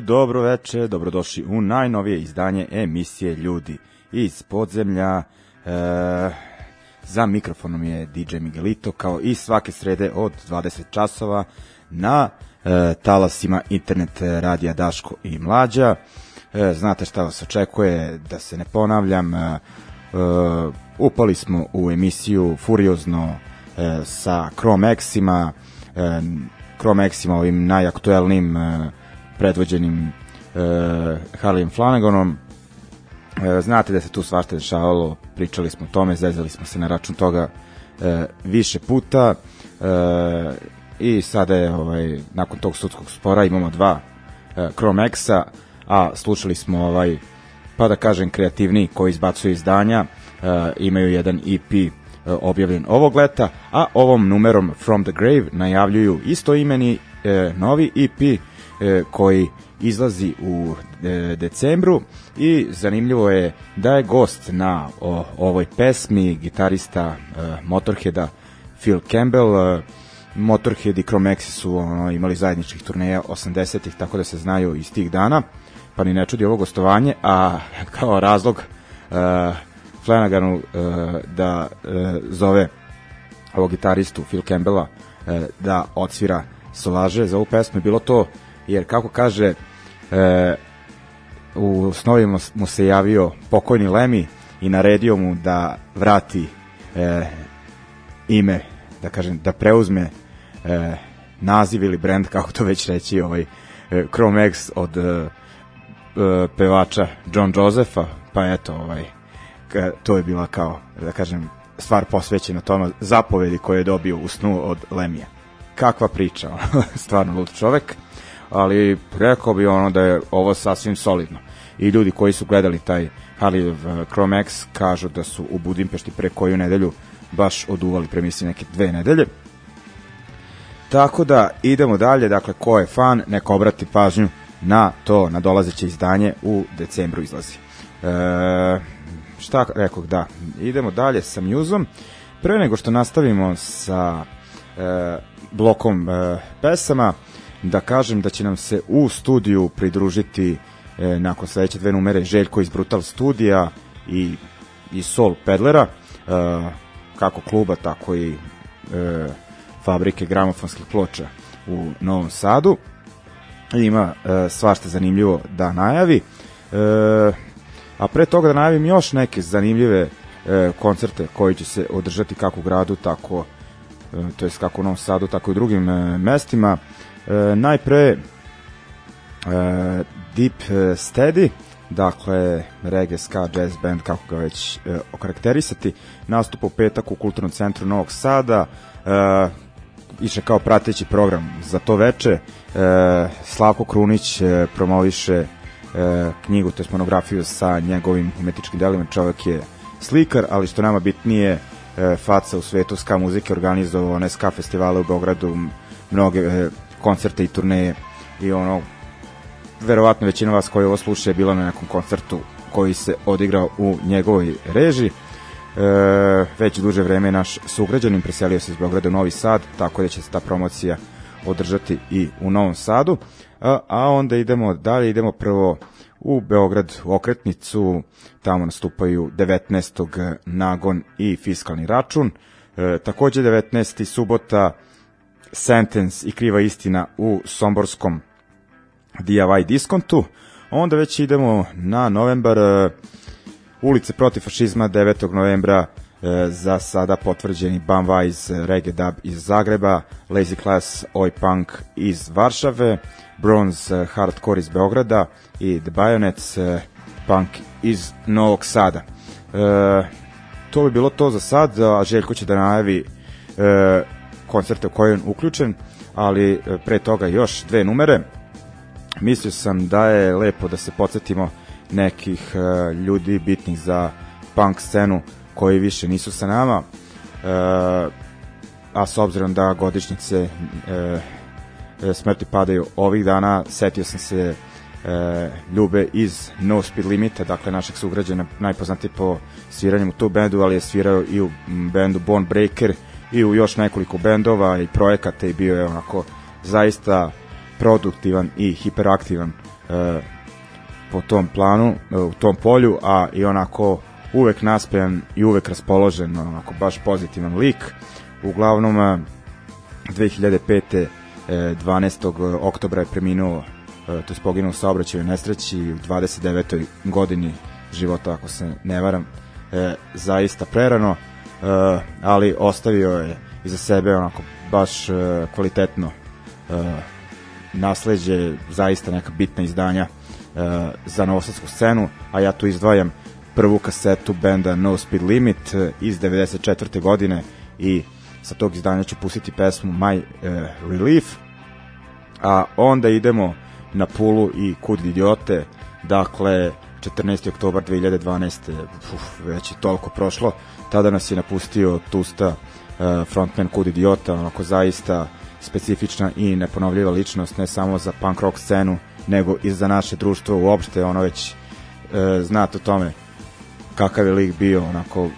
Dobro veče, dobrodošli u najnovije izdanje emisije Ljudi iz podzemlja. E, za mikrofonom je DJ Miguelito, kao i svake srede od 20 časova na e, talasima internet radija Daško i Mlađa. E, znate šta vas očekuje, da se ne ponavljam. E, e, upali smo u emisiju Furiozno e, sa Chrome X-ima, e, Chrome X-ima ovim najaktuelnim e, predvođenim e, Harleyem Flanaganom. E, znate da se tu svašta dešavalo, pričali smo o tome, zezali smo se na račun toga e, više puta e, i sada je ovaj, nakon tog sudskog spora imamo dva e, X-a, a slušali smo ovaj pa da kažem kreativniji koji izbacuju izdanja, e, imaju jedan EP e, objavljen ovog leta, a ovom numerom From the Grave najavljuju isto imeni e, novi EP koji izlazi u e, decembru i zanimljivo je da je gost na ovoj pesmi gitarista e, Motorheada Phil Campbell. E, Motorhead i Chromexi su ono, imali zajedničkih turneja 80-ih, tako da se znaju iz tih dana, pa ni ne čudi ovo gostovanje, a kao razlog e, Flanaganu e, da e, zove ovog gitaristu Phil Campbella e, da odsvira solaže za ovu pesmu. Je bilo to jer kako kaže e, u snovima mu se javio pokojni Lemi i naredio mu da vrati e, ime, da kažem, da preuzme e, naziv ili brand, kako to već reći, ovaj e, Chrome X od e, e, pevača John Josepha, pa eto, ovaj, to je bila kao, da kažem, stvar posvećena tome zapovedi koje je dobio u snu od Lemija. Kakva priča, stvarno lud čovek ali rekao bi ono da je ovo sasvim solidno. I ljudi koji su gledali taj Harley Chrome X kažu da su u Budimpešti pre koju nedelju baš oduvali premisi neke dve nedelje. Tako da idemo dalje, dakle ko je fan, neka obrati pažnju na to nadolazeće izdanje u decembru izlazi. E, šta rekao, da, idemo dalje sa mjuzom. Pre nego što nastavimo sa e, blokom e, pesama, da kažem da će nam se u studiju pridružiti e, nakon sledeće dve numere Željko iz Brutal Studija i, i Sol Pedlera, e, kako kluba, tako i e, fabrike gramofonskih ploča u Novom Sadu. Ima e, svašta zanimljivo da najavi. E, a pre toga da najavim još neke zanimljive e, koncerte koji će se održati kako u gradu, tako e, to jest kako u Novom Sadu, tako i u drugim e, mestima. Najpre e, Deep e, Steady, dakle reggae, ska, jazz band, kako ga već e, okarakterisati, nastupa u petak u Kulturnom centru Novog Sada, e, iše kao prateći program za to veče. E, Slavko Krunić e, promoviše e, knjigu, to je monografiju sa njegovim umetničkim delima. Čovek je slikar, ali što nama bitnije, e, faca u svetu ska muzike, organizovao one ska festivale u Beogradu, mnoge e, koncerte i turneje i ono, verovatno većina vas koji ovo sluša je bila na nekom koncertu koji se odigrao u njegovoj režiji e, već duže vreme naš sugrađanin preselio se iz Beograda u Novi Sad, tako da će se ta promocija održati i u Novom Sadu. A, a onda idemo dalje, idemo prvo u Beograd u okretnicu, tamo nastupaju 19. nagon i fiskalni račun. E, takođe 19. subota Sentence i kriva istina u Somborskom DIY diskontu. Onda već idemo na novembar ulice protiv fašizma 9. novembra e, za sada potvrđeni Bumwise Reggae Dub iz Zagreba, Lazy Class Oi Punk iz Varšave, Bronze Hardcore iz Beograda i The Bayonets e, Punk iz Novog Sada. E, to bi bilo to za sad, a Željko će da najavi e, koncerte u kojoj je uključen, ali e, pre toga još dve numere. Mislio sam da je lepo da se podsjetimo nekih uh, ljudi bitnih za punk scenu koji više nisu sa nama uh, a s obzirom da godišnjice smrti padaju ovih dana setio sam se uh, Ljube iz No Speed Limita dakle našeg sugrađana najpoznatiji po sviranjem u tu bendu ali je svirao i u bendu Bone Breaker i u još nekoliko bendova i projekata i bio je onako zaista produktivan i hiperaktivan uh, po tom planu, e, u tom polju, a i onako uvek naspejan i uvek raspoložen, onako baš pozitivan lik. Uglavnom, 2005. 12. oktobra je preminuo, e, to je poginuo u saobraćaju nesreći u 29. godini života, ako se ne varam, e, zaista prerano, ali ostavio je iza sebe onako baš kvalitetno nasleđe, zaista neka bitna izdanja uh, za novosadsku scenu, a ja tu izdvajam prvu kasetu benda No Speed Limit uh, iz 94. godine i sa tog izdanja ću pustiti pesmu My uh, Relief, a onda idemo na Pulu i Kud idiote, dakle 14. oktobar 2012. Uf, već je toliko prošlo, tada nas je napustio Tusta uh, frontman Kud idiota, onako zaista specifična i neponovljiva ličnost, ne samo za punk rock scenu, nego i za naše društvo uopšte, ono već e, znate o tome kakav je lik bio, onako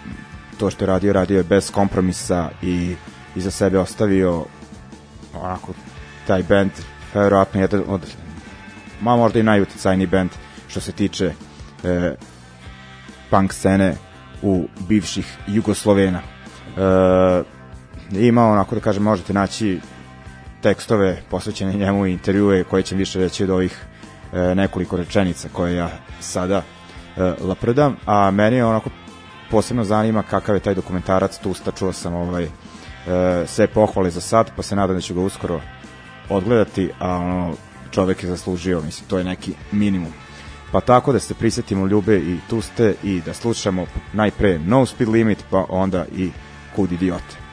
to što je radio, radio je bez kompromisa i iza sebe ostavio onako taj band verovatno jedan od ma možda i najuticajniji band što se tiče e, punk scene u bivših Jugoslovena. E, ima onako da kažem možete naći tekstove posvećene njemu i intervjue koje će više reći od ovih e, nekoliko rečenica koje ja sada e, laprdam, a meni je onako posebno zanima kakav je taj dokumentarac Tusta, čuo sam ovaj, e, sve pohvale za sad, pa se nadam da ću ga uskoro odgledati, a ono, čovek je zaslužio, mislim, to je neki minimum. Pa tako da se prisetimo Ljube i Tuste i da slušamo najpre No Speed Limit, pa onda i Kud idiote.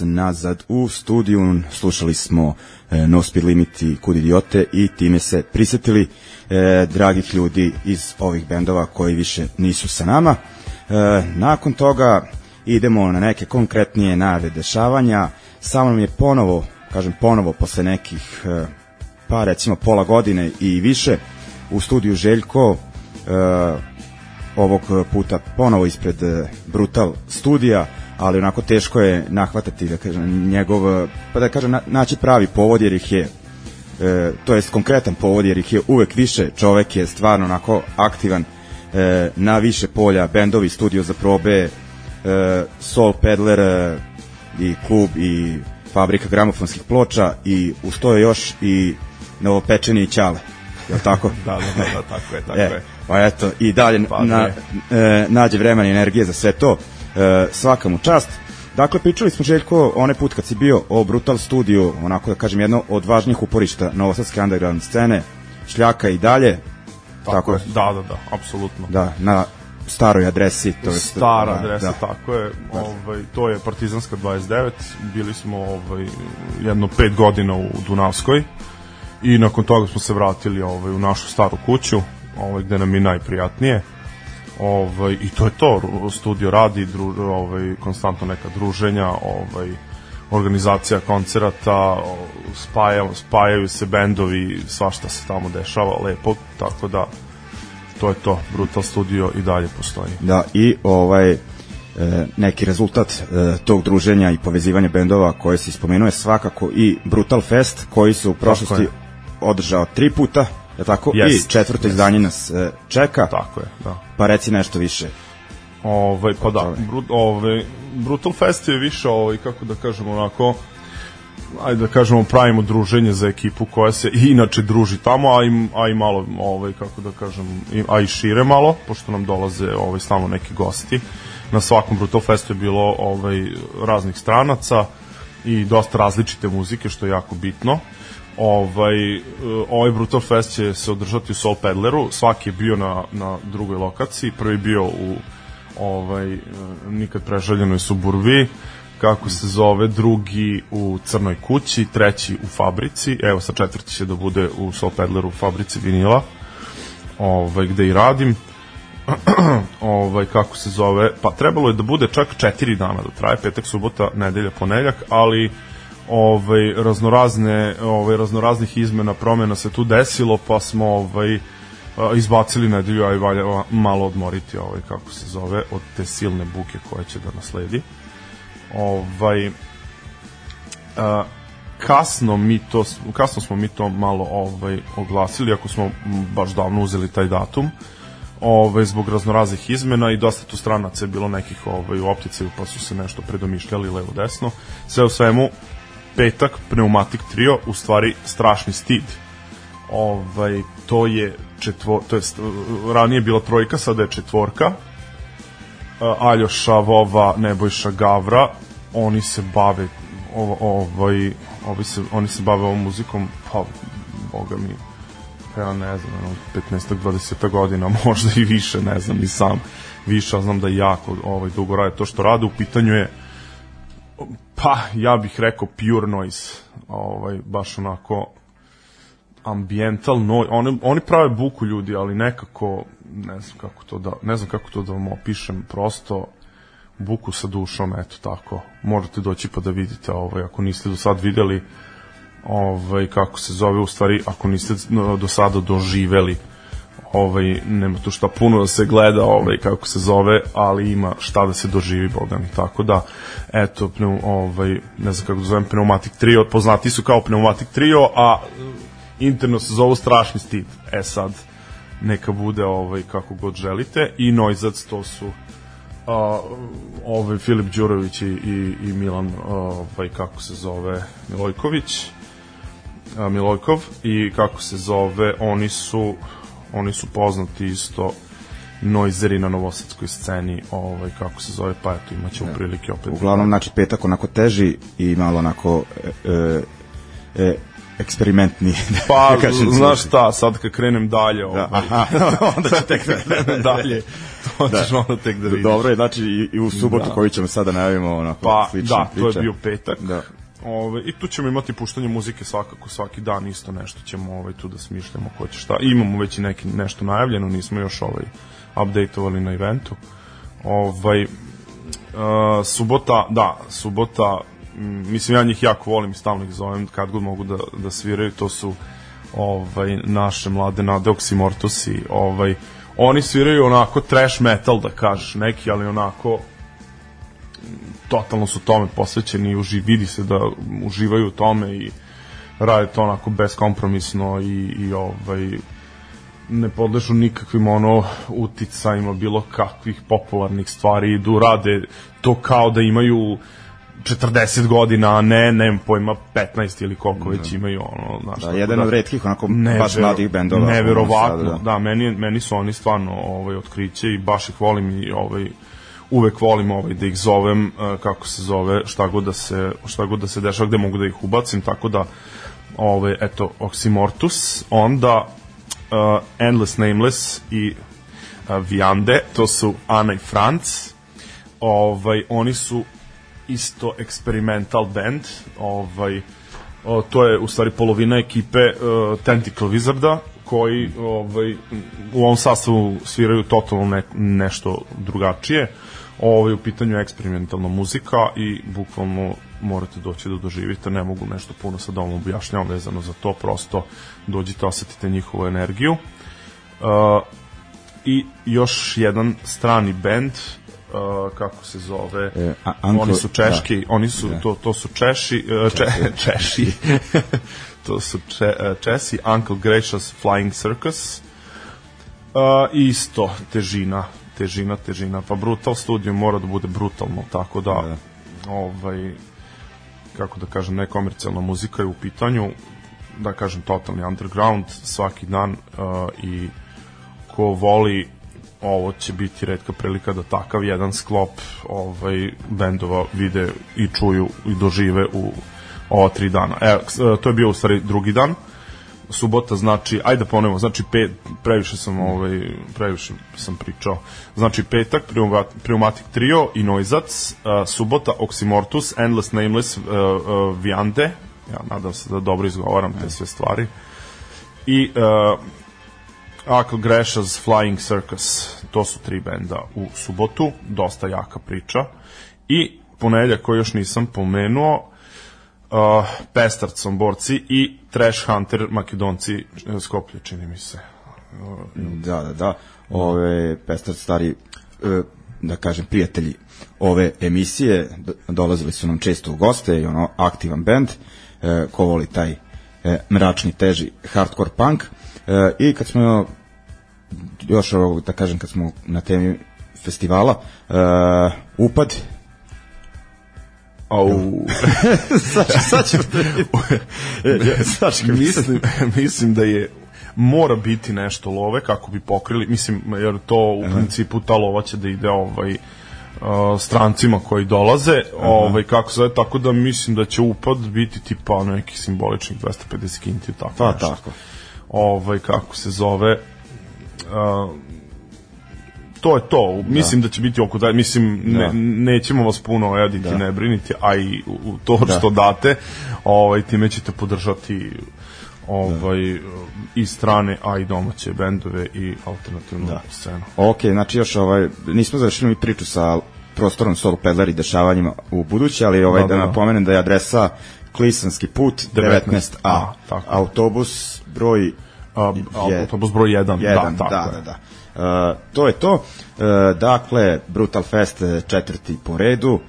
Nazad u studiju, slušali smo e, No Speed Limit i Kud idiote i time se prisetili e, dragih ljudi iz ovih bendova koji više nisu sa nama. E, nakon toga idemo na neke konkretnije najave dešavanja. Samo nam je ponovo, kažem ponovo, posle nekih e, pa recimo pola godine i više u studiju Željko e, ovog puta ponovo ispred e, Brutal studija ali onako teško je nahvatati da kažem njegov pa da kažem na, naći pravi povod jer ih je e, to jest konkretan povod jer ih je uvek više čovek je stvarno onako aktivan e, na više polja bendovi studio za probe e, Soul Peddler e, i klub i fabrika gramofonskih ploča i uz to je još i novopečeni ćale je tako? da, da, da, da, tako je, tako e, je. Pa eto, i dalje pa, na, e, nađe vremena i energije za sve to. E, svaka mu čast. Dakle, pričali smo Željko onaj put kad si bio o Brutal Studiju, onako da kažem jedno od važnijih uporišta novosadske underground scene, šljaka i dalje. Tako, tako je, da, da, da, apsolutno. Da, na staroj adresi. To je, Stara da, adresa, da. tako je. Ovaj, to je Partizanska 29. Bili smo ovaj, jedno pet godina u Dunavskoj i nakon toga smo se vratili ovaj, u našu staru kuću, ovaj, gde nam je najprijatnije. Ovaj, I to je to, studio radi, dru, ovaj, konstantno neka druženja, ovaj, organizacija koncerata, spaja, spajaju se bendovi, svašta se tamo dešava lepo, tako da to je to, Brutal Studio i dalje postoji. Da, i ovaj e, neki rezultat e, tog druženja i povezivanja bendova koje se spomenuje svakako i Brutal Fest koji su u prošlosti održao tri puta, je tako? Yes. I četvrto yes. izdanje nas e, čeka. Tako je, da. Pa reci nešto više. Ovaj pa da, brut, ovaj Brutal Fest je više ovaj kako da kažemo onako ajde da kažemo pravimo druženje za ekipu koja se i inače druži tamo, a i, a i malo ovaj kako da kažem a i šire malo pošto nam dolaze ovaj stalno neki gosti. Na svakom Brutal Festu je bilo ovaj raznih stranaca i dosta različite muzike što je jako bitno ovaj, ovaj Brutal Fest će se održati u Soul Peddleru, svaki je bio na, na drugoj lokaciji, prvi bio u ovaj, nikad prežaljenoj suburbi, kako se zove, drugi u Crnoj kući, treći u fabrici, evo sa četvrti će da bude u Soul Peddleru u fabrici vinila, ovaj, gde i radim, ovaj, kako se zove, pa trebalo je da bude čak četiri dana da traje, petak, subota, nedelja, ponedeljak, ali ovaj raznorazne ovaj raznoraznih izmena promena se tu desilo pa smo ovaj izbacili nedelju aj valja malo odmoriti ovaj kako se zove od te silne buke koje će da nasledi. Ovaj a, kasno mi to kasno smo mi to malo ovaj oglasili ako smo baš davno uzeli taj datum ovaj zbog raznoraznih izmena i dosta tu stranaca je bilo nekih ovaj u optici pa su se nešto predomišljali levo desno sve u svemu petak Pneumatic Trio, u stvari strašni stid. Ovaj, to je četvor, to jest, ranije bila trojka, sada je četvorka. Aljoša, Vova, Nebojša, Gavra, oni se bave ovo, ovaj, ovi se, oni se bave ovom muzikom, pa, boga mi, pa ja ne znam, 15-20 godina, možda i više, ne znam, i sam više, znam da jako ovaj, dugo rade to što rade, u pitanju je Pa, ja bih rekao pure noise. Ovaj, baš onako ambiental noise. Oni, oni prave buku ljudi, ali nekako, ne znam kako to da, ne znam kako to da vam opišem, prosto buku sa dušom, eto tako. Možete doći pa da vidite, ovaj, ako niste do sad videli, ovaj, kako se zove, u stvari, ako niste do sada doživeli ovaj, nema tu šta puno da se gleda, ovaj, kako se zove, ali ima šta da se doživi, boga. Tako da, eto, pneum, ovaj, ne znam kako da zovem, Pneumatic Trio, poznati su kao Pneumatic Trio, a interno se zovu Strašni stid. E sad, neka bude ovaj, kako god želite. I Noizac, to su a, ovaj Filip Đurović i, i, i Milan ovaj kako se zove Milojković Milojkov i kako se zove oni su oni su poznati isto noizeri na novosadskoj sceni, ovaj, kako se zove, pa eto, imaćemo ja. prilike opet. Uglavnom, znači, petak onako teži i malo onako e, e, e eksperimentni. Pa, da kažem, znaš šta, sad kad krenem dalje, Da, ovaj, aha, onda će tek da, dalje, to ćeš Da. onda tek da vidiš. Dobro je, znači i, i u subotu Da. koju ćemo sada najavimo onako Pa, slična da, to je priča. bio petak. Da. Ove, I tu ćemo imati puštanje muzike svakako svaki dan isto nešto ćemo ovaj tu da smišljamo ko će šta. Imamo već i neki nešto najavljeno, nismo još ovaj updateovali na eventu. Ovaj uh, subota, da, subota mislim ja njih jako volim i stalno ih zovem kad god mogu da, da sviraju, to su ovaj naše mlade nade Oxymortusi, ovaj oni sviraju onako trash metal da kažeš neki, ali onako totalno su tome posvećeni i uži, vidi se da uživaju u tome i rade to onako beskompromisno i, i ovaj ne podležu nikakvim ono uticajima bilo kakvih popularnih stvari idu rade to kao da imaju 40 godina, a ne, nemam pojma, 15 ili koliko već imaju, ono, znaš, Da, jedan od retkih onako Nevero- baš mladih bendova. Neverovatno, Sadu, da, meni, meni su oni stvarno ovaj, otkriće i baš ih volim i ovaj, uvek volim ovaj, da ih zovem, eh, kako se zove, šta god da se, šta god da se dešava, gde mogu da ih ubacim, tako da, ovaj, eto, Oxymortus, onda uh, Endless Nameless i uh, Viande, to su Ana i Franc, ovaj, oni su isto experimental band, ovaj, o, to je u stvari polovina ekipe uh, Tentacle Wizarda, koji ovaj, u ovom sastavu sviraju totalno ne, nešto drugačije. Ovaj, u pitanju eksperimentalna muzika i bukvalno morate doći da doživite, ne mogu nešto puno sad ovom objašnjavam vezano za to, prosto dođite, osetite njihovu energiju. Uh, I još jedan strani band, uh, kako se zove, E, a- Uncle- oni su češki, da. oni su, Da. to, to su češi, uh, če, češi, to su če, uh, česi, Uncle Gracious Flying Circus, uh, isto težina, težina, težina, pa Brutal Studio mora da bude brutalno, tako da, Da. ovaj, kako da kažem, nekomercijalna muzika je u pitanju, da kažem, totalni underground, svaki dan uh, i ko voli ovo će biti redka prilika da takav jedan sklop ovaj bendova vide i čuju i dožive u ova tri dana. E, to je bio u stvari drugi dan. Subota znači, ajde da ponovimo, znači pet, previše sam ovaj previše sam pričao. Znači petak Pneumat- Pneumatic Trio i Noizac, uh, subota Oxymortus, Endless Nameless, uh, uh, Viande. Ja nadam se da dobro izgovaram te sve stvari. I uh, Akl Grešas Flying Circus, to su tri benda u subotu, dosta jaka priča. I ponedljak koji još nisam pomenuo, uh, Pestard Somborci i Trash Hunter Makedonci eh, Skoplje, čini mi se. Da, da, da. Ove, Pestar stari, e, da kažem, prijatelji ove emisije, do- dolazili su nam često u goste i ono, aktivan band, e, ko voli taj e, mračni, teži hardcore punk. E, I kad smo još da kažem, kad smo na temi festivala, e, upad Au, sad, ću e, sad ću mislim, mislim da je mora biti nešto love kako bi pokrili, mislim, jer to u principu ta lova će da ide ovaj uh, strancima koji dolaze, ovaj kako se zove, tako da mislim da će upad biti tipa neki simboličnih 250 kinti tako. Pa nešto. tako. Ovaj kako se zove uh, to je to. Mislim da će biti oko da mislim ne, Da. nećemo vas puno ojaditi, Da. ne brinite, a i u, to Da. što date, ovaj time ćete podržati ovaj i strane, a i domaće bendove i alternativnu Da. scenu. Ok, znači još ovaj, nismo završili mi priču sa prostorom solo pedler i dešavanjima u buduće, ali ovaj, Da, da, da, da. napomenem da je adresa Klisanski put 19A, 19A, tako. autobus broj A, je- autobus broj 1, jedan, da, da, tako da, je. da. Uh, to je to. Uh, dakle, Brutal Fest eh, četvrti po redu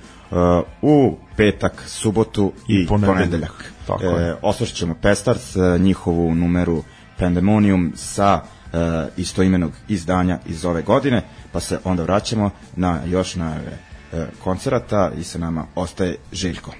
u petak, subotu i, ponedeljak. ponedeljak. Tako je. E, oslušat ćemo Pestars, njihovu numeru Pandemonium sa uh, istoimenog izdanja iz ove godine, pa se onda vraćamo na još najave uh, koncerata i sa nama ostaje Željko.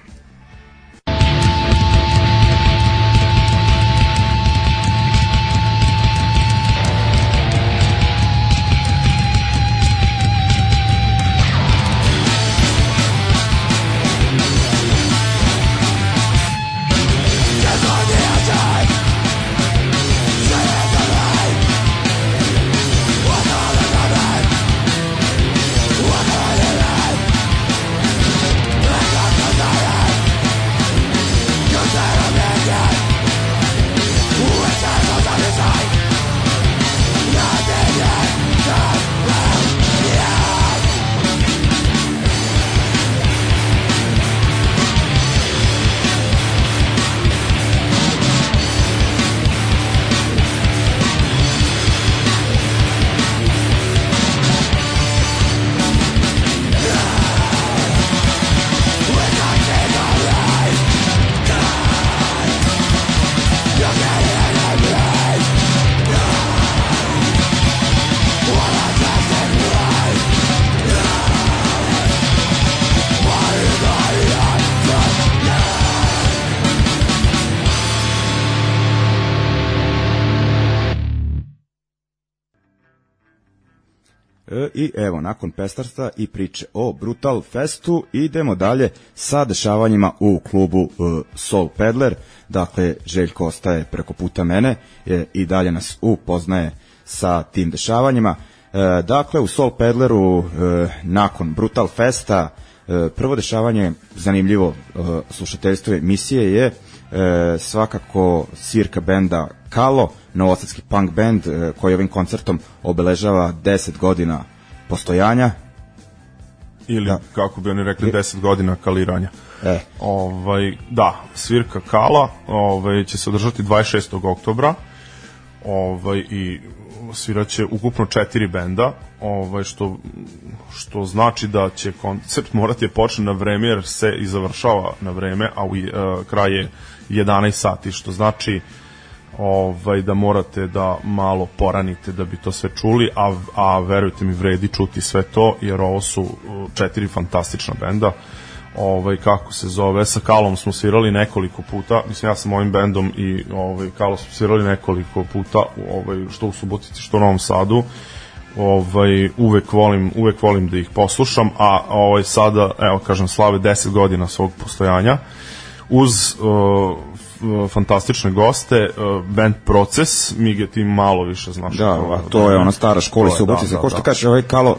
I evo, nakon pestarstva i priče o Brutal Festu, idemo dalje sa dešavanjima u klubu e, Soul Peddler. Dakle, Željko ostaje preko puta mene e, i dalje nas upoznaje sa tim dešavanjima. E, dakle, u Soul Peddleru e, nakon Brutal Festa e, prvo dešavanje zanimljivo e, slušateljstvo emisije je e, svakako svirka benda Kalo, novosadski punk band e, koji ovim koncertom obeležava 10 godina postojanja. Ili, Da. da. kako bi oni rekli, 10 godina kaliranja. E, Ovaj, da, svirka Kala ovaj, će se održati 26. oktobra ovaj, i sviraće ukupno četiri benda, ovaj, što, što znači da će koncert morati je počne na vreme jer se i završava na vreme, a u, uh, kraj je 11 sati, što znači ovaj da morate da malo poranite da bi to sve čuli, a, a verujte mi vredi čuti sve to, jer ovo su uh, četiri fantastična benda. Ovaj kako se zove sa Kalom smo svirali nekoliko puta mislim ja sam ovim bendom i ovaj Kalo smo svirali nekoliko puta ovaj što u Subotici što u Novom Sadu. Ovaj uvek volim uvek volim da ih poslušam a ovaj sada evo kažem slave 10 godina svog postojanja uz uh, fantastične goste uh, band Proces Mige ti malo više znaš da, a to je ona stara škola Subotice. da, Ko da, što da. kaže, ovaj Kalo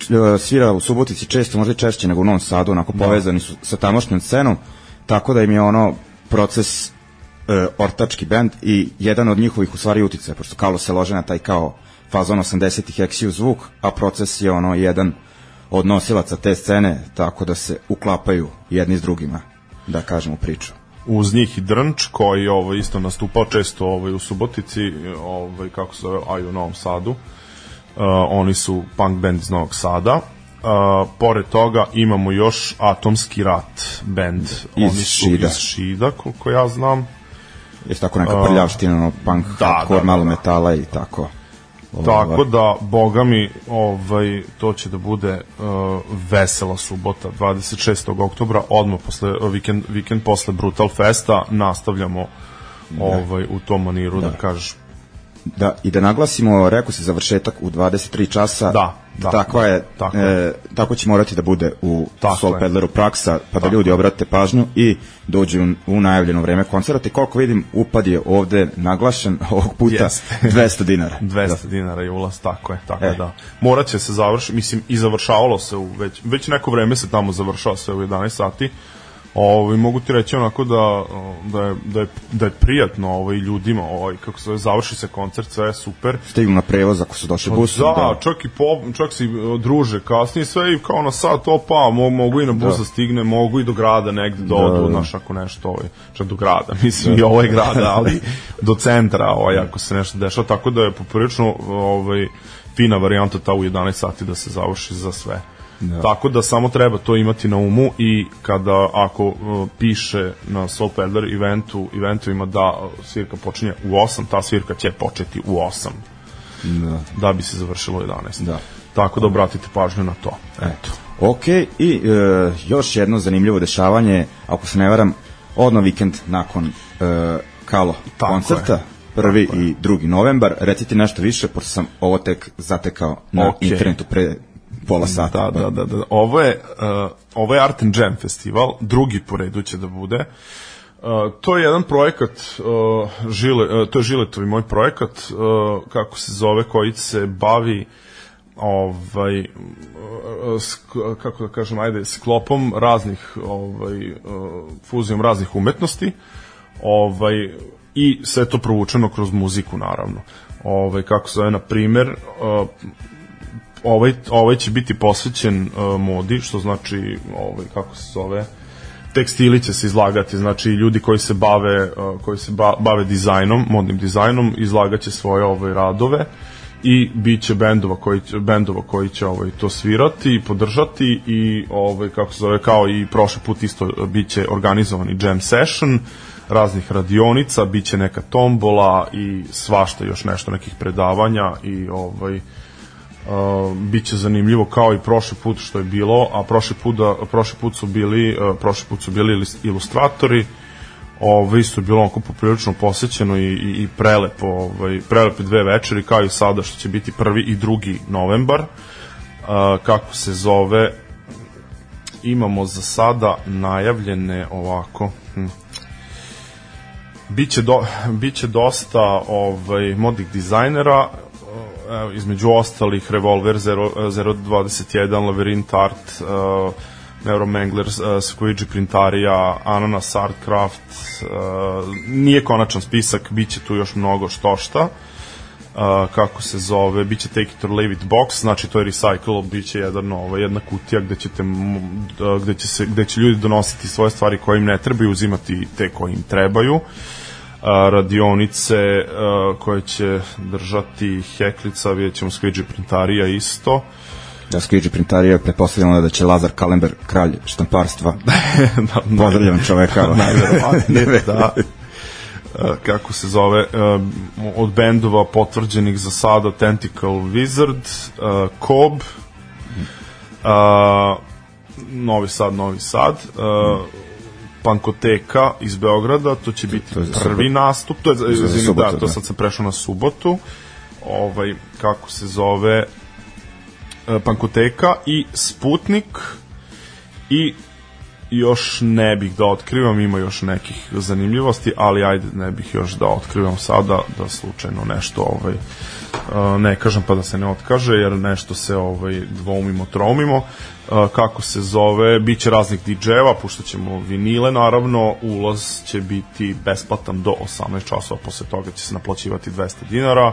e, svira u Subotici često, možda i češće nego u Novom Sadu, onako povezani su sa tamošnjom scenom, tako da im je ono proces e, ortački bend i jedan od njihovih u stvari utice, pošto Kalo se lože na taj kao fazon 80-ih eksiju zvuk, a proces je ono jedan od nosilaca te scene, tako da se uklapaju jedni s drugima, da kažemo priču. uz njih i Drnč koji je ovo isto nastupao često ovaj u Subotici, ovaj kako se zove, a i u Novom Sadu. Uh, oni su punk band iz Novog Sada. Uh, pored toga imamo još Atomski rat band. Iz oni su Šida. iz Šida, koliko ja znam. Jeste tako neka prljavština, ono, punk, da, hardcore, da, malo da. metala i tako. Tako da, boga mi, ovaj, to će da bude uh, vesela subota, 26. oktobra, odmah posle, vikend, vikend posle Brutal Festa, nastavljamo ovaj, u tom maniru, da, da kažeš, Da, i da naglasimo, rekao se završetak u 23 časa. Da, da, takva je, tako e, tako će morati da bude u Tako Soul je. Peddleru praksa, pa da Tako ljudi obrate pažnju i dođu u, u najavljeno vreme koncerta. I koliko vidim, upad je ovde naglašen ovog puta Jeste. 200 dinara. 200 dinara je ulaz, tako je, tako E. da. Morat će se završiti, mislim, i završavalo se u već, već neko vreme se tamo završava sve u 11 sati. Ovaj mogu ti reći onako da da je da je da je prijatno ovaj ljudima, ovaj kako se zove, završi se koncert, sve je super. Stignu na prevoz ako su došli busom. Da, čak i po, čak se i, druže kasnije sve i kao na sat opa, mo, mogu i na bus da. stigne, mogu i do grada negde do, Da, da, do da. znaš, ako nešto, ovaj, čak do grada, mislim i ovo je grada, ali do centra, ovaj, ako se nešto dešava, tako da je poprilično ovaj, fina varijanta ta u 11 sati da se završi za sve. Da. Tako da samo treba to imati na umu i kada ako uh, piše na Soul Peddler eventu, eventovima da uh, svirka počinje u 8, ta svirka će početi u 8 Da. da bi se završilo u 11. Da. Tako da obratite pažnju na to. Eto. Ok, i e, još jedno zanimljivo dešavanje, ako se ne varam, odno vikend nakon e, Kalo Tako koncerta, je. prvi i drugi novembar. Recite nešto više, pošto sam ovo tek zatekao na Ok. internetu pre pola sata. Da, da, da, da. Ovo je, uh, ovo je Art and Jam festival, drugi po redu će da bude. Uh, to je jedan projekat uh, Žile, uh, to je Žiletovi moj projekat uh, kako se zove koji se bavi ovaj uh, kako da kažem ajde sklopom raznih ovaj uh, fuzijom raznih umetnosti ovaj i sve to provučeno kroz muziku naravno ovaj kako se zove na primer uh, ovaj, ovaj će biti posvećen uh, modi, što znači, ovaj, kako se zove, tekstili će se izlagati, znači ljudi koji se bave uh, koji se ba, bave dizajnom, modnim dizajnom, izlagaće svoje ovaj radove i biće bendova koji će, bendova koji će ovaj to svirati i podržati i ovaj kako se zove kao i prošli put isto biće organizovani jam session raznih radionica, biće neka tombola i svašta još nešto nekih predavanja i ovaj Uh, biće zanimljivo kao i prošli put što je bilo, a prošli put, da, prošli put su bili uh, prošli put su bili ilustratori Ovaj isto je bilo onako poprilično posećeno i, i, i prelepo, ovaj, prelepe dve večeri, kao i sada što će biti prvi i drugi novembar. Uh, kako se zove, imamo za sada najavljene ovako, hm, biće, do, biće dosta ovaj, modnih dizajnera, između ostalih Revolver 021, Labyrinth Art, uh, Neuromangler, uh, Squidgy Printarija, Ananas Artcraft, uh, nije konačan spisak, bit će tu još mnogo što šta. Uh, kako se zove, bit će Take it or leave it box, znači to je recycle, bit će jedan, ovaj, jedna kutija gde, ćete, gde, će se, gde će ljudi donositi svoje stvari koje im ne trebaju, uzimati te koje im trebaju. Uh, radionice koje će držati Heklica, vidjet ćemo Squidgy Printarija isto. Da, Squidgy Printarija je pretpostavljeno da će Lazar Kalember, kralj štamparstva, da, pozdravljam čoveka. Najverovatnije, da. kako se zove, od bendova potvrđenih za sada Tentacle Wizard, Cobb, Novi Sad, Novi Sad, Pankoteka iz Beograda, to će biti to je prvi nastup, to je, za, za subotu, da, to da. sad sam prešao na subotu, ovaj, kako se zove, e, Pankoteka i Sputnik i još ne bih da otkrivam, ima još nekih zanimljivosti, ali ajde ne bih još da otkrivam sada, da slučajno nešto ovaj, ne kažem pa da se ne otkaže, jer nešto se ovaj, dvoumimo, troumimo kako se zove, bit će raznih DJ-eva, puštat ćemo vinile naravno, ulaz će biti besplatan do 18 časova, posle toga će se naplaćivati 200 dinara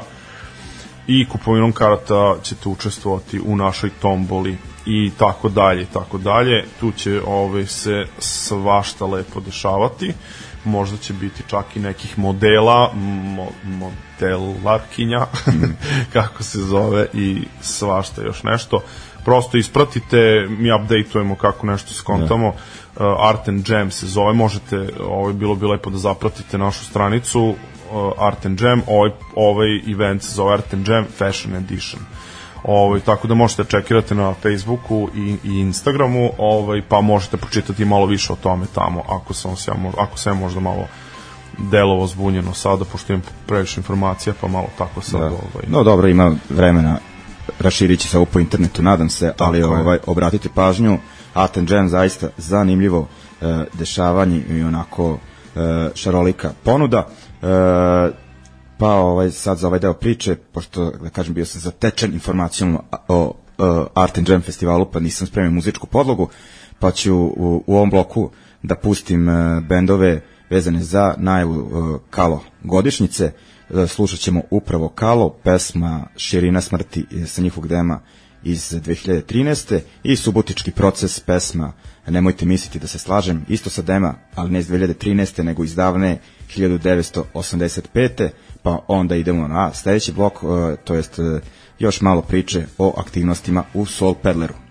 i kupovinom karata ćete učestvovati u našoj tomboli i tako dalje i tako dalje. Tu će ove, se svašta lepo dešavati. Možda će biti čak i nekih modela, mo, modelarkinja, kako se zove, i svašta još nešto prosto ispratite, mi updateujemo kako nešto skontamo, da. uh, Art and Jam se zove, možete, ovo je bilo bi lepo da zapratite našu stranicu, Art and Jam, ovaj, ovaj event se zove Art and Jam Fashion Edition. Ovaj, tako da možete da čekirate na Facebooku i, i Instagramu, ovaj, pa možete pročitati malo više o tome tamo, ako sam, se, ako sam možda malo delovo zbunjeno sada, pošto imam previše informacija, pa malo tako sad. Da. Ovaj. No dobro, ima vremena raširit će se ovo po internetu, nadam se, Tako ali ovaj, obratite pažnju, Aten Jam zaista zanimljivo e, dešavanje i onako e, šarolika ponuda. E, pa ovaj, sad za ovaj deo priče, pošto, da kažem, bio sam zatečen informacijom o, o Art and Jam festivalu, pa nisam spremio muzičku podlogu, pa ću u, u ovom bloku da pustim e, bendove vezane za najavu e, Kalo godišnjice. Slušat ćemo upravo Kalo, pesma Širina smrti sa njihovog dema iz 2013. i subotički proces pesma Nemojte misliti da se slažem, isto sa dema, ali ne iz 2013. nego iz davne 1985. Pa onda idemo na sledeći blok, e, to jest e, još malo priče o aktivnostima u Soul Peddleru.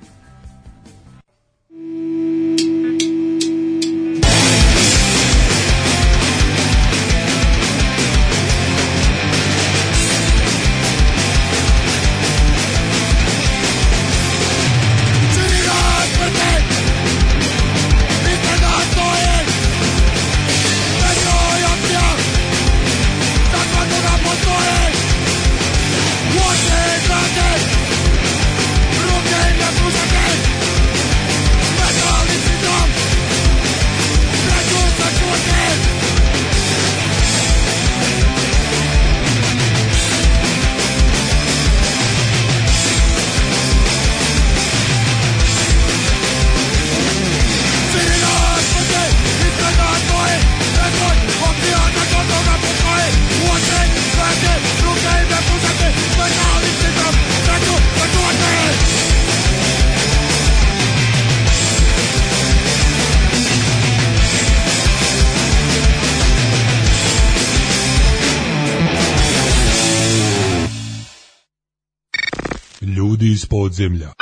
Podzemlja.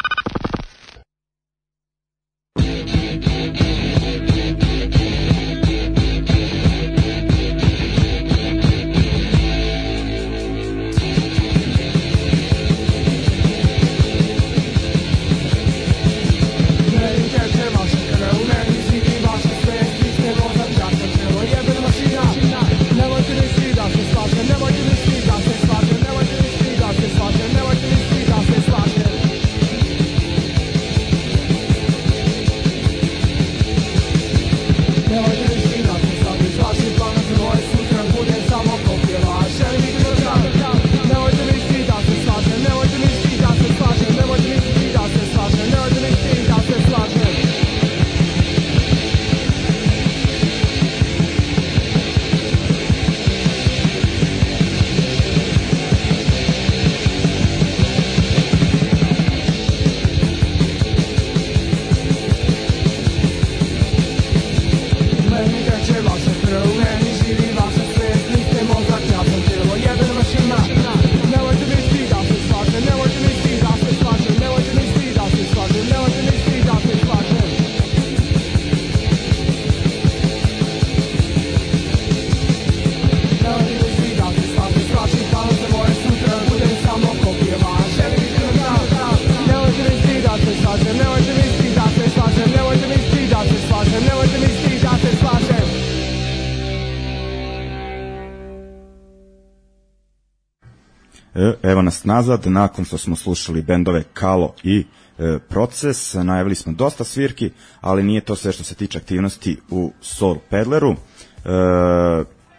Nazad, nakon što smo slušali bendove Kalo i e, Proces, najavili smo dosta svirki, ali nije to sve što se tiče aktivnosti u Soul Pedleru. E,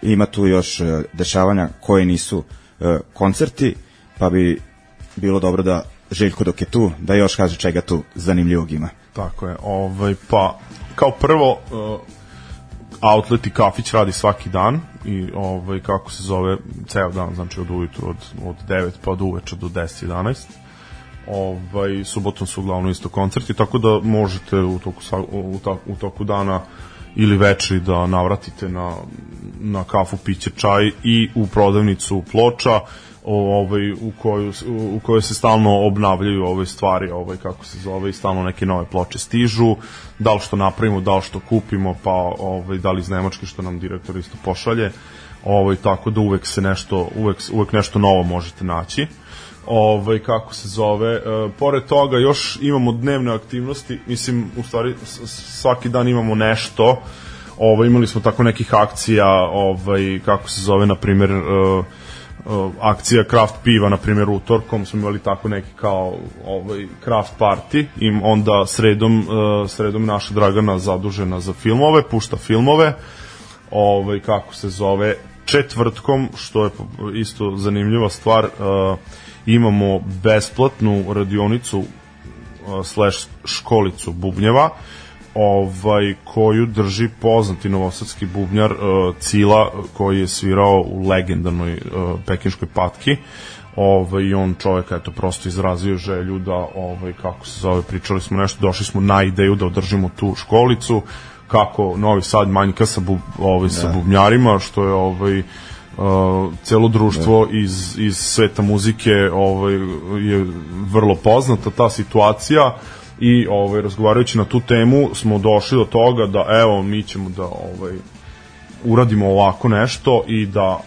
ima tu još e, dešavanja koje nisu e, koncerti, pa bi bilo dobro da Željko dok je tu, da još kaže čega tu zanimljivog ima. Tako je, ovaj, pa kao prvo uh, outlet i kafić radi svaki dan i ovaj kako se zove ceo dan znači od ujutru od od 9 pa do uveče do 10 11 ovaj subotom su uglavnom isto koncerti tako da možete u toku u, u toku dana ili večeri da navratite na, na kafu, piće, čaj i u prodavnicu ploča ovaj u koju u kojoj se stalno obnavljaju ove stvari, ovaj kako se zove, i stalno neke nove ploče stižu, da li što napravimo, da li što kupimo, pa ovaj da li iz Nemačke što nam direktor isto pošalje. Ovaj tako da uvek se nešto uvek uvek nešto novo možete naći. Ovaj kako se zove, e, pored toga još imamo dnevne aktivnosti, mislim u stvari svaki dan imamo nešto. Ovaj imali smo tako nekih akcija, ovaj kako se zove na primer e, akcija craft piva, na primjer utorkom smo imali tako neki kao ovaj craft party. I onda sredom, uh, sredom naša Dragana zadužena za filmove, pušta filmove, ovaj, kako se zove, četvrtkom, što je isto zanimljiva stvar, uh, imamo besplatnu radionicu slash školicu bubnjeva, ovaj koju drži poznati novosadski bubnjar uh, Cila koji je svirao u legendarnoj uh, pekinškoj patki ovaj i on čovjek eto prosto izrazio želju da ovaj kako se zove pričali smo nešto došli smo na ideju da održimo tu školicu kako Novi Sad manjka sa bub, ovaj sa da. bubnjarima što je ovaj uh, celo društvo da. iz, iz sveta muzike ovaj je vrlo poznata ta situacija i ovaj razgovarajući na tu temu smo došli do toga da evo mi ćemo da ovaj uradimo ovako nešto i da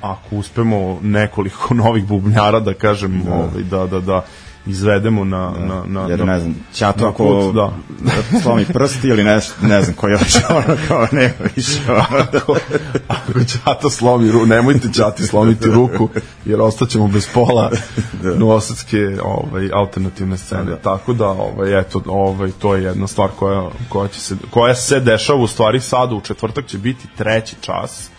ako uspemo nekoliko novih bubnjara da kažem da. ovaj da da da izvedemo na, da. na, na, Jer, ne znam, ćato ako put, da. slomi prsti ili ne, ne znam koji još ono kao ne više. ako, ako ćato slomi ruku, nemojte ćati slomiti ruku, jer ostaćemo bez pola da. novosadske ovaj, alternativne scene. Da. Tako da, ovaj, eto, ovaj, to je jedna stvar koja, koja, će se, koja se dešava u stvari sada u četvrtak će biti treći čas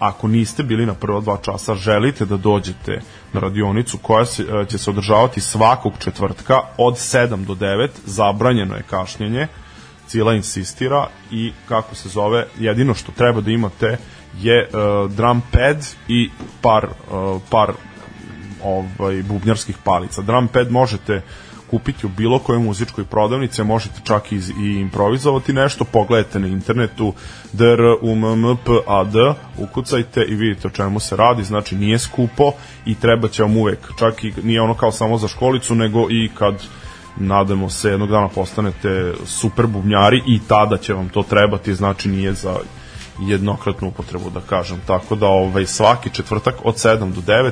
ako niste bili na prva dva časa, želite da dođete na radionicu koja se, e, će se održavati svakog četvrtka od 7 do 9, zabranjeno je kašnjenje, Cila insistira i kako se zove, jedino što treba da imate je uh, drum pad i par, uh, par ovaj, bubnjarskih palica. Drum pad možete uh, kupiti u bilo kojoj muzičkoj prodavnici, možete čak i, i improvizovati nešto, pogledajte na internetu drummppad, ukucajte i vidite o čemu se radi, znači nije skupo i treba će vam uvek, čak i nije ono kao samo za školicu, nego i kad nadamo se jednog dana postanete super bubnjari i tada će vam to trebati, znači nije za jednokratnu upotrebu da kažem. Tako da ovaj svaki četvrtak od 7 do 9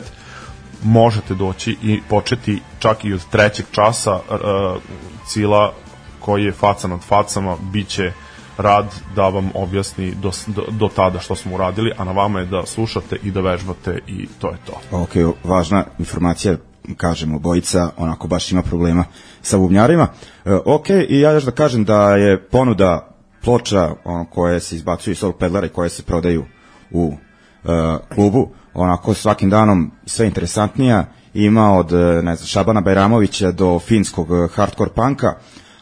možete doći i početi čak i od trećeg časa uh, cila koji je faca nad facama biće rad da vam objasni do, do, do tada što smo uradili, a na vama je da slušate i da vežbate i to je to. Ok, važna informacija, kažemo, bojica onako baš ima problema sa bubnjarima. E, ok, i ja još da kažem da je ponuda ploča ono, koje se izbacuju iz ovog pedlara i koje se prodaju u e, klubu, onako svakim danom sve interesantnija, ima od e, ne znam, Šabana Bajramovića do finskog e, hardcore punka,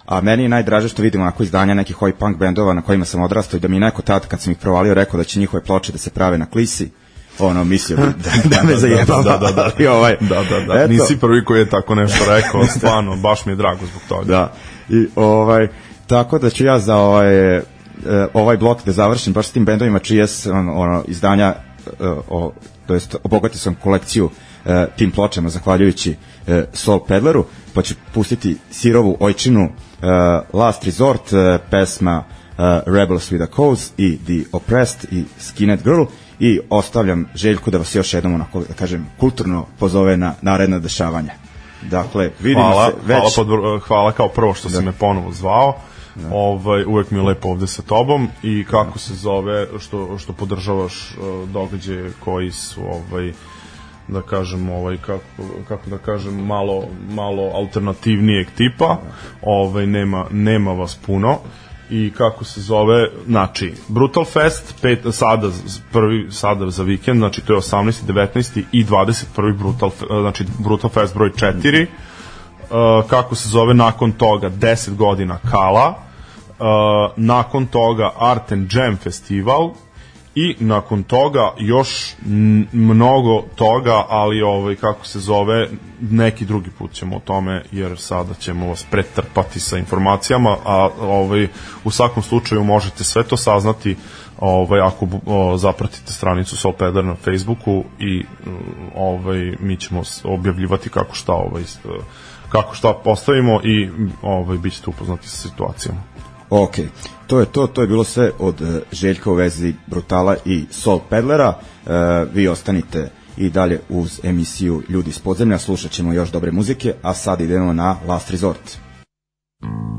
a meni je najdraže što vidim onako izdanja nekih ovih punk bendova na kojima sam odrastao i da mi neko tad kad sam ih provalio rekao da će njihove ploče da se prave na klisi, ono mislio da, da, da me zajebava. Da, da, da, da. ovaj, da, da, da. Eto. Nisi prvi koji je tako nešto rekao, stvarno, baš mi je drago zbog toga. Da, i ovaj, tako da ću ja za ovaj, ovaj blok da završim baš s tim bendovima čije ono, ono, izdanja o, to jest obogatio sam kolekciju e, tim pločama zahvaljujući e, Soul Pedleru, pa ću pustiti Sirovu Ojčinu e, Last Resort, e, pesma e, Rebels with a Cause i The Oppressed i Skinhead Girl i ostavljam Željku da vas još jednom onako, da kažem, kulturno pozove na naredna dešavanja. Dakle, vidimo hvala, se već... Hvala, pod, hvala kao prvo što da. si me ponovo zvao. Ovaj uvek mi je lepo ovde sa tobom i kako se zove što što podržavaš uh, događaje koji su ovaj da kažem ovaj kako kako da kažem malo malo alternativnijeg tipa ovaj nema nema vas puno i kako se zove, znači Brutal Fest pet, sada prvi sada za vikend, znači to je 18. 19. i 21. Brutal znači Brutal Fest broj 4. Uh, kako se zove nakon toga 10 godina Kala, nakon toga Art and Jam Festival, i nakon toga još mnogo toga, ali ovaj kako se zove, neki drugi put ćemo o tome jer sada ćemo vas pretrpati sa informacijama, a ovaj u svakom slučaju možete sve to saznati ovaj ako o, zapratite stranicu Soul Pedar na Facebooku i ovaj mi ćemo objavljivati kako šta ovaj kako šta postavimo i ovaj bićete upoznati sa situacijom. Ok, to je to, to je bilo sve od uh, Željka u vezi Brutala i Soul Pedlera. Uh, vi ostanite i dalje uz emisiju Ljudi iz podzemlja, slušat ćemo još dobre muzike, a sad idemo na Last Resort. A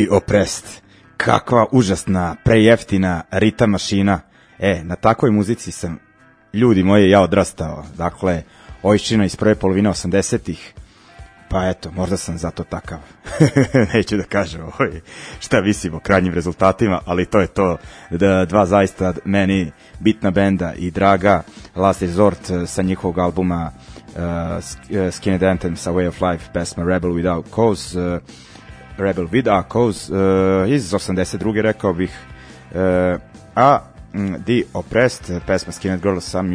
The Oppressed. Kakva užasna, prejeftina rita mašina. E, na takvoj muzici sam, ljudi moji, ja odrastao. Dakle, ojščina iz prve polovine 80-ih. Pa eto, možda sam zato takav. Neću da kažem ovaj, šta visim o krajnjim rezultatima, ali to je to. Da, dva zaista meni bitna benda i draga Last Resort eh, sa njihovog albuma uh, Skinhead Anthem sa Way of Life, pesma Rebel Without Cause, uh, Rebel With A Cause, uh, iz 82. rekao bih, uh, a The Oppressed, pesma Skinhead Girls sa uh,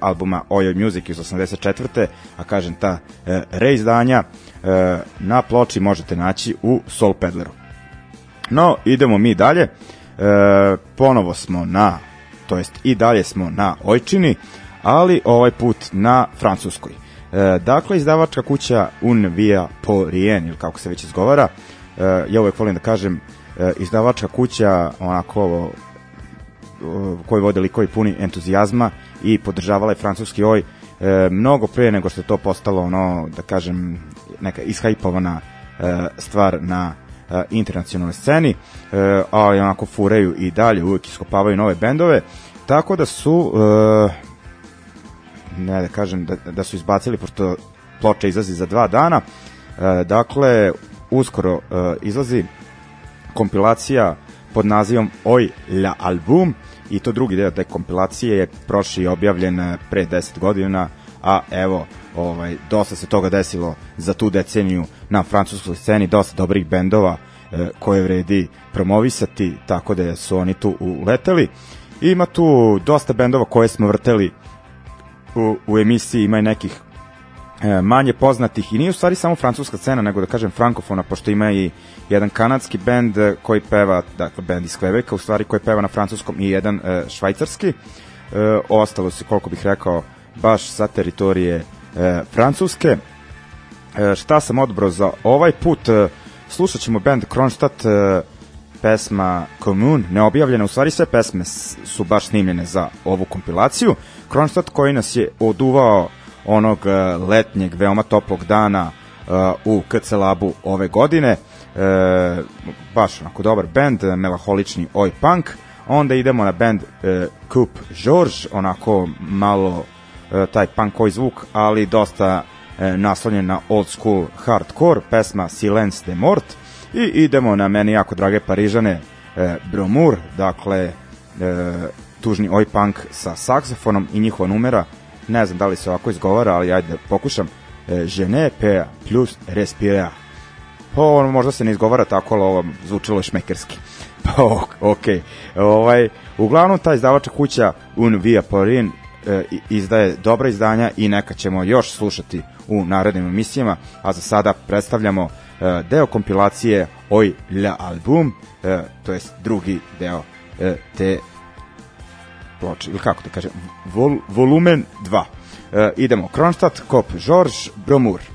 albuma Oyo Music iz 84. A kažem, ta uh, reizdanja uh, na ploči možete naći u Soul Peddleru. No, idemo mi dalje. Uh, ponovo smo na, to jest i dalje smo na Ojčini, ali ovaj put na Francuskoj. E, dakle, izdavačka kuća Un Via Porien, ili kako se već izgovara, ja uvek volim da kažem, e, izdavačka kuća onako koji vode likovi puni entuzijazma i podržavala je francuski oj e, mnogo pre nego što je to postalo ono, da kažem, neka ishajpovana stvar na internacionalnoj sceni, ali onako furaju i dalje, uvek iskopavaju nove bendove, tako da su ne da kažem da, da su izbacili pošto ploča izlazi za dva dana dakle uskoro e, izlazi kompilacija pod nazivom Oj la album i to drugi deo te kompilacije je prošli objavljen e, pre 10 godina a evo ovaj dosta se toga desilo za tu deceniju na francuskoj sceni dosta dobrih bendova e, koje vredi promovisati tako da su oni tu uleteli. Ima tu dosta bendova koje smo vrteli u, u emisiji ima i nekih manje poznatih i nije u stvari samo francuska scena, nego da kažem frankofona, pošto ima i jedan kanadski bend koji peva, dakle bend iz Kvebeka, u stvari koji peva na francuskom i jedan e, švajcarski. E, ostalo se, koliko bih rekao, baš sa teritorije e, Francuske. E, šta sam odbrao za ovaj put? E, slušat ćemo band Kronstadt, e, pesma Commune, neobjavljena, u stvari sve pesme su baš snimljene za ovu kompilaciju. Kronstadt koji nas je oduvao onog e, letnjeg, veoma toplog dana uh, u KC Labu ove godine. E, baš onako dobar band, melaholični oj punk. Onda idemo na band e, Coupe George, onako malo e, taj oj zvuk, ali dosta e, naslonjen na old school hardcore, pesma Silence de Mort. I idemo na meni jako drage Parižane, e, Bromur, dakle e, tužni oj punk sa saksofonom i njihova numera, ne znam da li se ovako izgovara, ali ajde da pokušam, Je ne pea plus respira. Pa ono možda se ne izgovara tako, ali ovo zvučilo je šmekerski. Pa ok. Ovaj, uglavnom ta izdavača kuća Un Via Porin e, izdaje dobra izdanja i neka ćemo još slušati u narednim emisijama, a za sada predstavljamo e, deo kompilacije Oj la album, e, to jest drugi deo te ploče, ili kako da kažem, vol, volumen 2. E, idemo, Kronstadt, Kop, George, Bromur.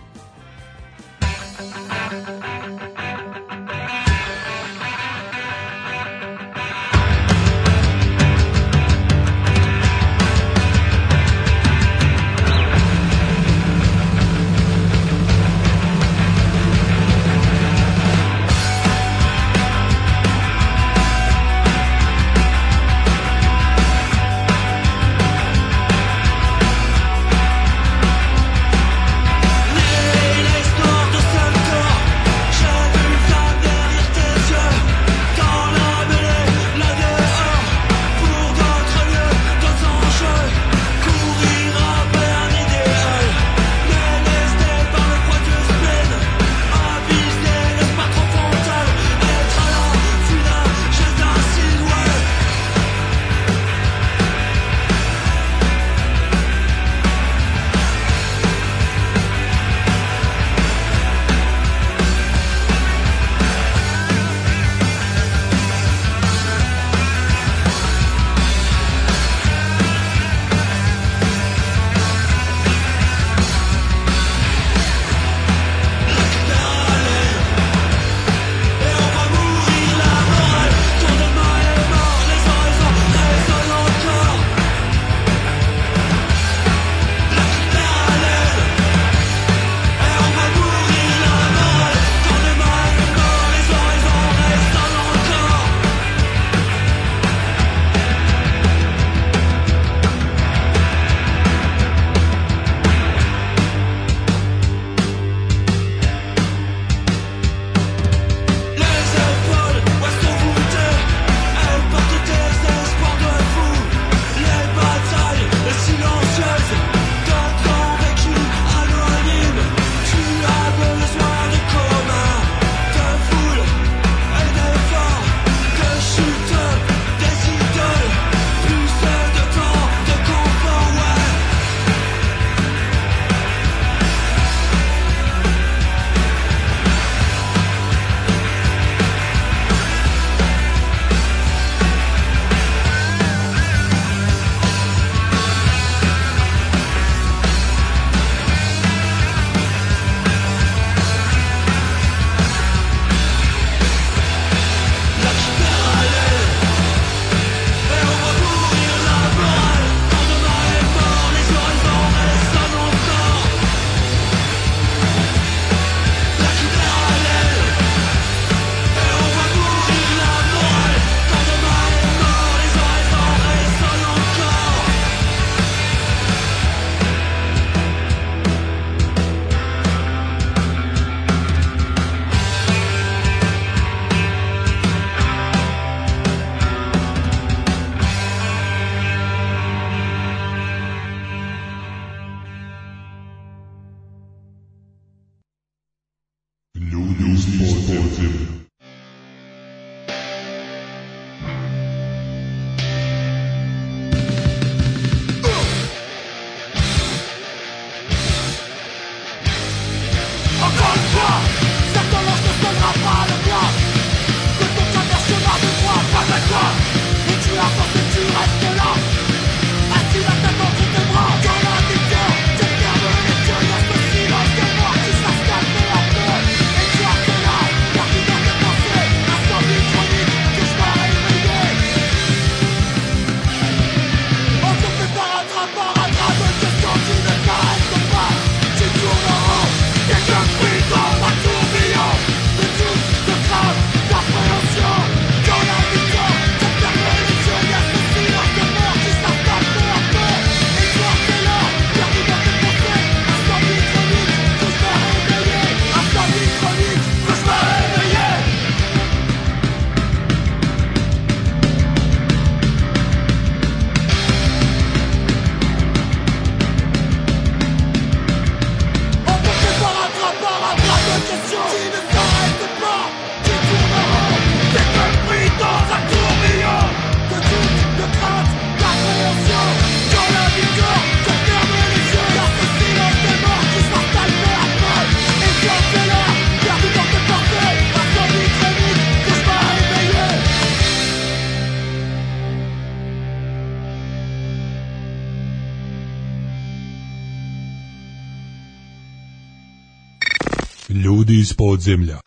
Ljudi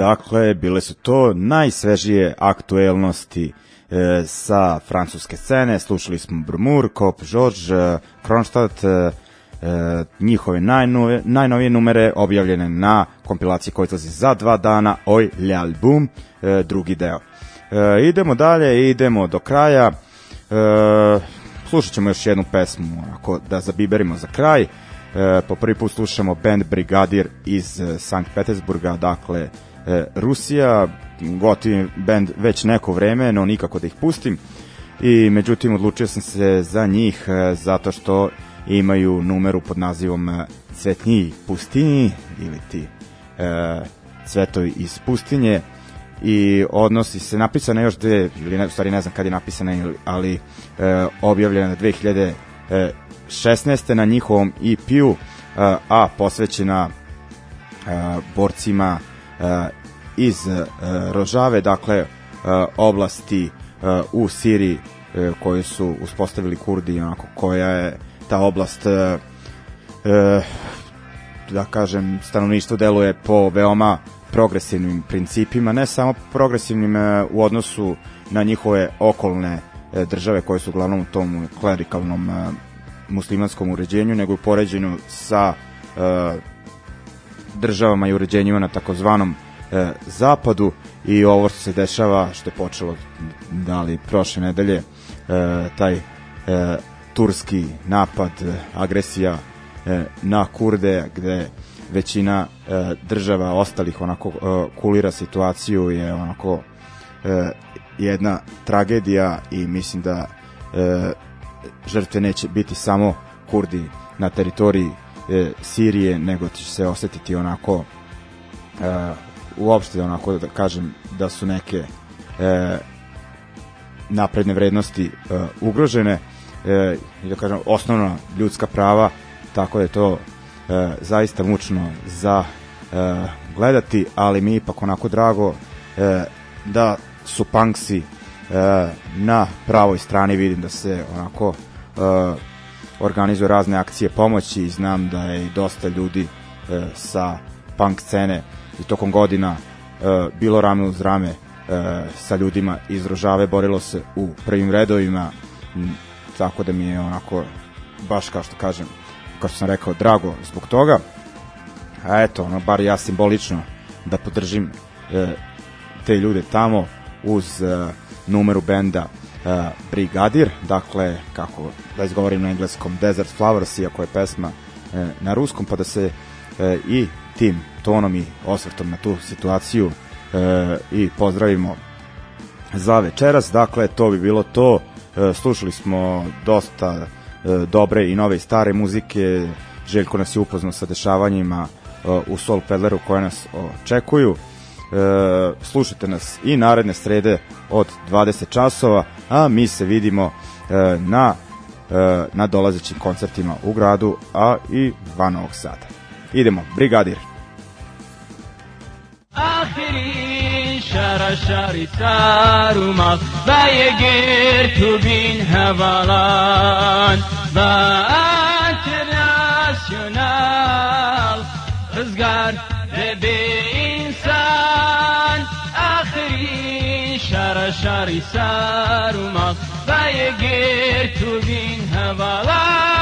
Dakle, bile su to najsvežije aktuelnosti e, sa francuske scene. Slušali smo Brumur, Kop, George, e, e, e, njihove najnove, najnovije numere objavljene na kompilaciji koja izlazi za dva dana, Oj l'album, e, drugi deo. E, idemo dalje, idemo do kraja. E, slušat ćemo još jednu pesmu, ako da zabiberimo za kraj. E, po prvi put slušamo band Brigadir iz e, Sankt Petersburga, dakle e, Rusija, gotivim band već neko vreme, no nikako da ih pustim. I međutim odlučio sam se za njih e, zato što imaju numeru pod nazivom e, Cvetnji pustinji ili ti e, cvetovi iz pustinje i odnosi se napisana još dve ili ne, u stvari ne znam kad je napisana ali e, objavljena 2016. na njihovom EP-u a, a posvećena a, borcima iz a, Rožave dakle a, oblasti u Siriji a, koju su uspostavili Kurdi onako koja je ta oblast da kažem stanovništvo deluje po veoma progresivnim principima, ne samo progresivnim u odnosu na njihove okolne države koje su uglavnom u tom klerikalnom muslimanskom uređenju, nego u poređenju sa državama i uređenjima na takozvanom zapadu i ovo što se dešava, što je počelo da li prošle nedelje, taj turski napad, agresija na Kurde, gde većina e, država ostalih onako e, kulira situaciju je onako e, jedna tragedija i mislim da e, žrtve neće biti samo Kurdi na teritoriji e, Sirije, nego će se osetiti onako e, uopšte onako da kažem da su neke e, napredne vrednosti e, ugrožene e, da kažem, osnovna ljudska prava, tako da je to e, zaista mučno za e, gledati, ali mi ipak onako drago e, da su punksi e, na pravoj strani, vidim da se onako e, organizuju razne akcije pomoći i znam da je dosta ljudi e, sa punk scene i tokom godina e, bilo rame uz rame e, sa ljudima iz Rožave, borilo se u prvim redovima, m, tako da mi je onako baš kao što kažem, kao što sam rekao, drago zbog toga. A eto, ono, bar ja simbolično da podržim e, te ljude tamo uz e, numeru benda e, Brigadir, dakle, kako da izgovorim na engleskom, Desert Flowers, iako je pesma e, na ruskom, pa da se e, i tim tonom i osvrtom na tu situaciju i pozdravimo za večeras. Dakle, to bi bilo to. Slušali smo dosta dobre i nove i stare muzike. Željko nas je upoznao sa dešavanjima u Soul Pedleru koje nas očekuju. slušajte nas i naredne srede od 20 časova, a mi se vidimo e, na e, na dolazećim koncertima u gradu, a i van Novog Sada. Idemo, Brigadir. آخرین شهر شهری سر اومد و یه گیر تو بین هوالان و انترناسیونال رزگار kari sarmak Dayı gir tu bin havalar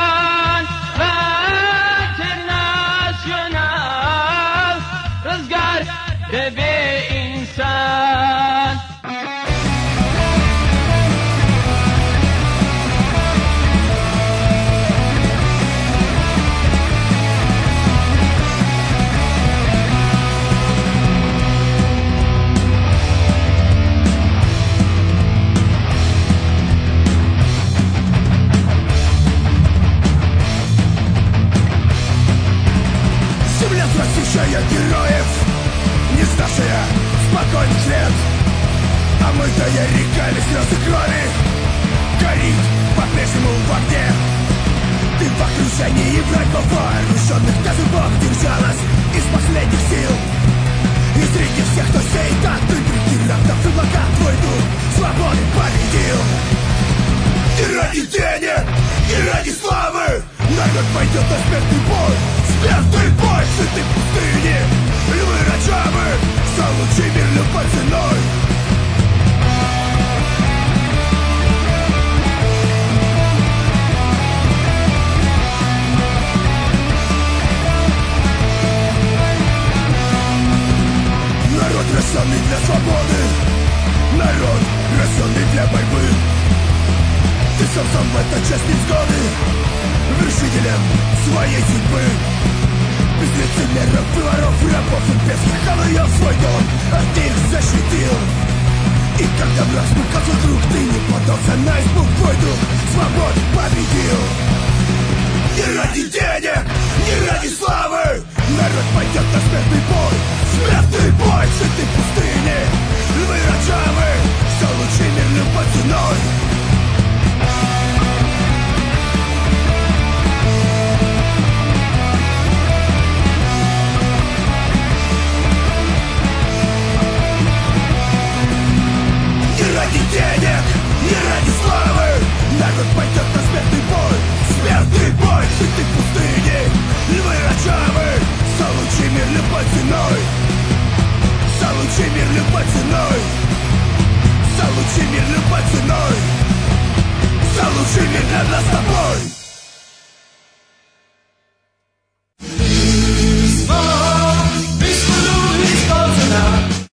Просившая героев Не знавшая спокойных лет Омытая реками слез и крови Горит по-прежнему в огне Ты в окружении врагов вооруженных Даже Бог держалась из последних сил И среди всех, кто сеет от импрегирантов и блокад Твой дух свободы победил и ради денег, и ради славы Народ пойдет на смертный бой Смертный бой в сытой пустыне Львы Раджавы За лучи Народ рожденный для свободы Народ рожденный для борьбы. Ты сам сам в этот час невзгоды Вершителем своей судьбы Без лицемеров воров, рабов и бесных Ковырял свой дом, от них защитил. И когда враг смыкался вдруг Ты не поддался на испуг Твой дух свободы победил. Не ради денег, не ради славы. Народ пойдет на смертный бой. Смертный бой в сытой пустыне Львы Раджавы, все лучи мир любой ценой ради денег, не ради славы. Народ пойдет на смертный бой Смертный бой в сытой пустыне Львы Раджавы Залучи мир любой ценой Залучи мир любой ценой Залучи мир любой ценой Залучи мир для нас с тобой